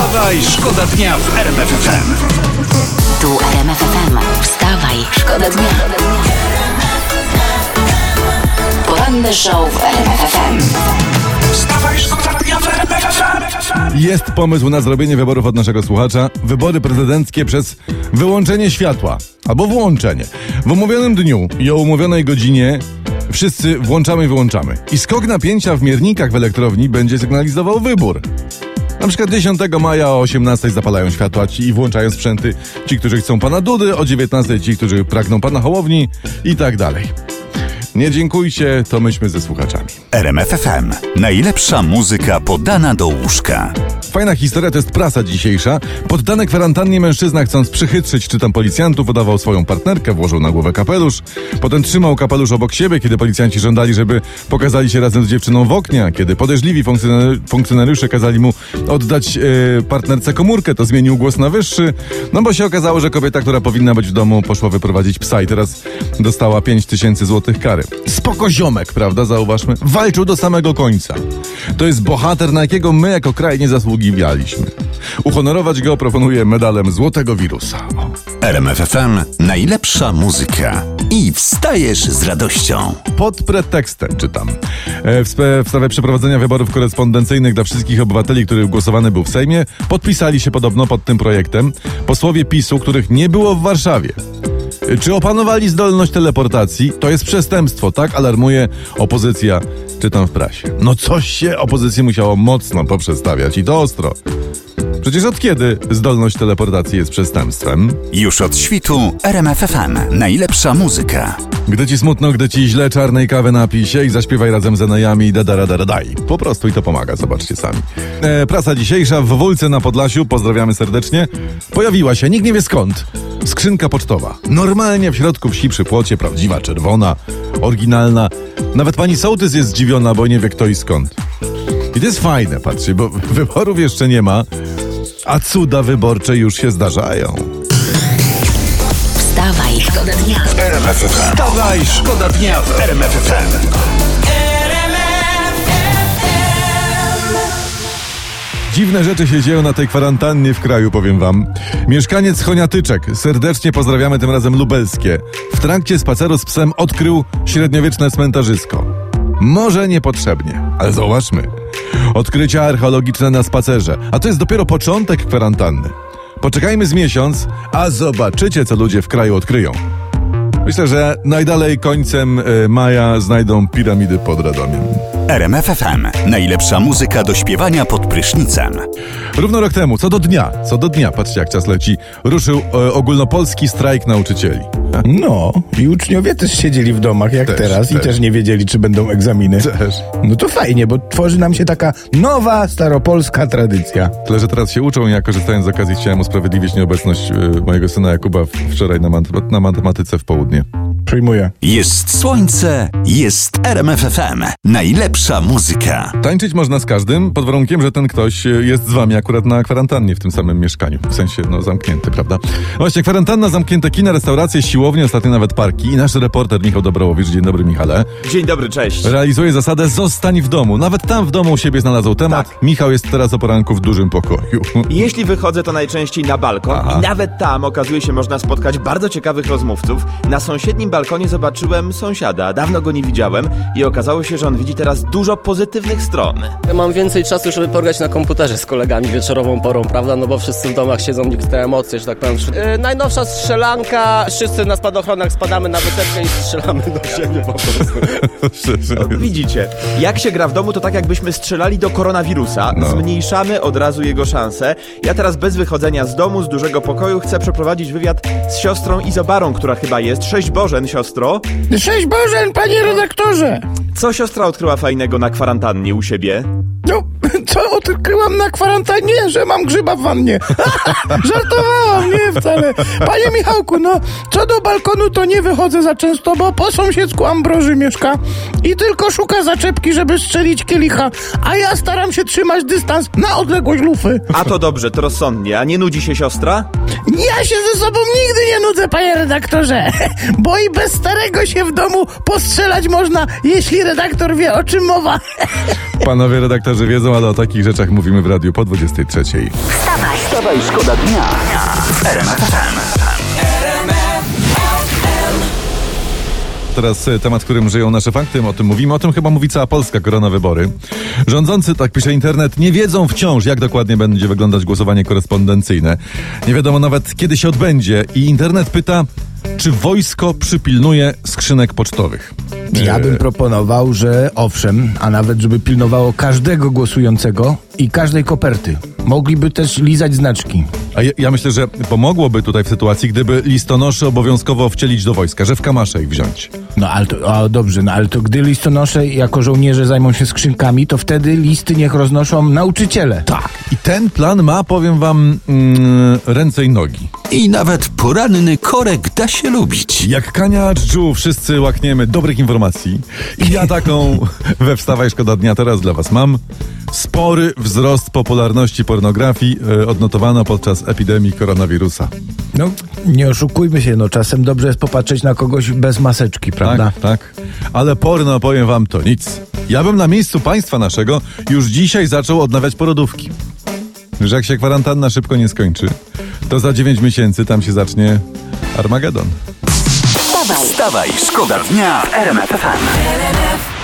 Wstawaj, szkoda dnia w RMF FM. Tu RMF FM. Wstawaj, szkoda dnia. Poranny show w RMF FM. Wstawaj, szkoda dnia w RMF FM. Jest pomysł na zrobienie wyborów od naszego słuchacza. Wybory prezydenckie przez wyłączenie światła albo włączenie. W umówionym dniu i o umówionej godzinie wszyscy włączamy i wyłączamy. I skok napięcia w miernikach w elektrowni będzie sygnalizował wybór. Na przykład 10 maja o 18 zapalają światła ci i włączają sprzęty ci, którzy chcą pana Dudy, o 19 ci, którzy pragną pana Hołowni i tak dalej. Nie dziękujcie, to myśmy ze słuchaczami. RMFFM. Najlepsza muzyka podana do łóżka. Fajna historia to jest prasa dzisiejsza. Poddany kwarantannie mężczyzna chcąc przychytrzyć czy tam policjantów udawał swoją partnerkę, włożył na głowę kapelusz. Potem trzymał kapelusz obok siebie, kiedy policjanci żądali, żeby pokazali się razem z dziewczyną w oknie. Kiedy podejrzliwi funkcjonar- funkcjonariusze kazali mu oddać e, partnerce komórkę, to zmienił głos na wyższy. No bo się okazało, że kobieta, która powinna być w domu, poszła wyprowadzić psa i teraz dostała 5 tysięcy złotych kary. Spoko ziomek, prawda? Zauważmy. Walczył do samego końca. To jest bohater, na jakiego my jako kraj nie zasługiwaliśmy. Uhonorować go proponuję medalem Złotego Wirusa. RMFFM. Najlepsza muzyka. I wstajesz z radością. Pod pretekstem czytam. E, w sprawie przeprowadzenia wyborów korespondencyjnych dla wszystkich obywateli, których głosowany był w Sejmie, podpisali się podobno pod tym projektem posłowie PiSu, których nie było w Warszawie. Czy opanowali zdolność teleportacji? To jest przestępstwo, tak alarmuje opozycja, czytam w prasie. No coś się opozycji musiało mocno poprzestawiać i to ostro. Przecież od kiedy zdolność teleportacji jest przestępstwem? Już od świtu RMFFM. Najlepsza muzyka. Gdy ci smutno, gdy ci źle, czarnej kawy napij się i zaśpiewaj razem z Enajami daj. Po prostu i to pomaga, zobaczcie sami. E, prasa dzisiejsza w Wólce na Podlasiu, pozdrawiamy serdecznie, pojawiła się, nikt nie wie skąd, skrzynka pocztowa. Normalnie w środku wsi przy płocie, prawdziwa, czerwona, oryginalna. Nawet pani sołtys jest zdziwiona, bo nie wie kto i skąd. I to jest fajne, patrzcie, bo wyborów jeszcze nie ma, a cuda wyborcze już się zdarzają. Wstawaj, szkoda dnia. RMF FM. Wstawaj, szkoda dnia w RMF FM. Dziwne rzeczy się dzieją na tej kwarantannie w kraju, powiem wam. Mieszkaniec Choniatyczek, serdecznie pozdrawiamy tym razem lubelskie, w trakcie spaceru z psem odkrył średniowieczne cmentarzysko. Może niepotrzebnie, ale zobaczmy. Odkrycia archeologiczne na spacerze, a to jest dopiero początek kwarantanny. Poczekajmy z miesiąc, a zobaczycie, co ludzie w kraju odkryją. Myślę, że najdalej końcem e, maja znajdą piramidy pod Radomiem. RMFFM. Najlepsza muzyka do śpiewania pod prysznicem. Równo rok temu, co do dnia, co do dnia, patrzcie jak czas leci, ruszył e, ogólnopolski strajk nauczycieli. No, i uczniowie też siedzieli w domach jak Też, teraz też. i też nie wiedzieli, czy będą egzaminy. Też. No to fajnie, bo tworzy nam się taka nowa, staropolska tradycja. Tyle, że teraz się uczą i ja korzystając z okazji chciałem usprawiedliwić nieobecność e, mojego syna Jakuba w- wczoraj na, mat- na matematyce w południe. Przyjmuję. Jest słońce, jest RMFFM. Najlepsza muzyka. Tańczyć można z każdym, pod warunkiem, że ten ktoś e, jest z wami akurat na kwarantannie w tym samym mieszkaniu. W sensie, no, zamknięty, prawda? Właśnie, kwarantanna, zamknięte kina, restauracje, siłownie, ostatnio nawet parki. I nasz reporter Michał Dobrałowicz, dzień dobry Michale, Dzień dobry, cześć. realizuje zasadę zostań w domu. Nawet tam w domu u siebie znalazł temat. Tak. Michał jest teraz o poranku w dużym pokoju. Jeśli wychodzę, to najczęściej na balkon i nawet tam okazuje się można spotkać bardzo ciekawych rozmówców. Na sąsiednim balkonie zobaczyłem sąsiada, dawno go nie widziałem i okazało się, że on widzi teraz dużo pozytywnych stron. Ja mam więcej czasu, żeby pograć na komputerze z kolegami wieczorową porą, prawda? No bo wszyscy w domach siedzą, nikt te emocje, że tak powiem. Yy, najnowsza strzelanka, wszyscy na spadochronach spadamy na wysepkę i strzelamy do siebie po prostu. Widzicie, jak się gra w domu, to tak jakbyśmy strzelali do koronawirusa. No. Zmniejszamy od razu jego szanse. Ja teraz bez wychodzenia z domu, z dużego pokoju chcę przeprowadzić wywiad z siostrą Izobarą, która chyba jest. Sześć Bożen, siostro. Cześć Bożen, panie redaktorze! Co siostra odkryła fajnego na kwarantannie u siebie? No, co odkryłam na kwarantannie, że mam grzyba w wannie. Żartowałam, nie wcale. Panie Michałku, no, co do balkonu to nie wychodzę za często, bo po sąsiedzku Ambroży mieszka i tylko szuka zaczepki, żeby strzelić kielicha, a ja staram się trzymać dystans na odległość lufy. A to dobrze, to rozsądnie. A nie nudzi się siostra? Ja się ze sobą nigdy nie nudzę, panie redaktorze, bo i bez starego się w domu postrzelać można, jeśli redaktor wie, o czym mowa. Panowie redaktorzy wiedzą, ale o takich rzeczach mówimy w radiu po 23. Wstawaj, Wstawaj, szkoda dnia. Teraz e, temat, którym żyją nasze fakty, o tym mówimy. O tym chyba mówi cała Polska, korona wybory. Rządzący, tak pisze internet, nie wiedzą wciąż, jak dokładnie będzie wyglądać głosowanie korespondencyjne. Nie wiadomo nawet, kiedy się odbędzie. I internet pyta, czy wojsko przypilnuje skrzynek pocztowych. Ja bym proponował, że owszem, a nawet żeby pilnowało każdego głosującego i każdej koperty. Mogliby też lizać znaczki. A ja, ja myślę, że pomogłoby tutaj w sytuacji, gdyby listonoszy obowiązkowo wcielić do wojska, że w kamasze ich wziąć. No ale to, a, dobrze, no ale to gdy listonosze jako żołnierze zajmą się skrzynkami, to wtedy listy niech roznoszą nauczyciele. Tak. I ten plan ma, powiem wam, mm, ręce i nogi. I nawet poranny korek da się lubić. Jak Kania dżdżu, wszyscy łakniemy dobrych informacji. I ja taką we Wstawaj Szkoda Dnia teraz dla was mam. Spory wzrost popularności pornografii e, odnotowano podczas epidemii koronawirusa. No, nie oszukujmy się, no czasem dobrze jest popatrzeć na kogoś bez maseczki, prawda? Tak, tak. Ale porno, powiem wam, to nic. Ja bym na miejscu państwa naszego już dzisiaj zaczął odnawiać porodówki. Że jak się kwarantanna szybko nie skończy, to za 9 miesięcy tam się zacznie Armagedon. szkoda dnia w RMF FM.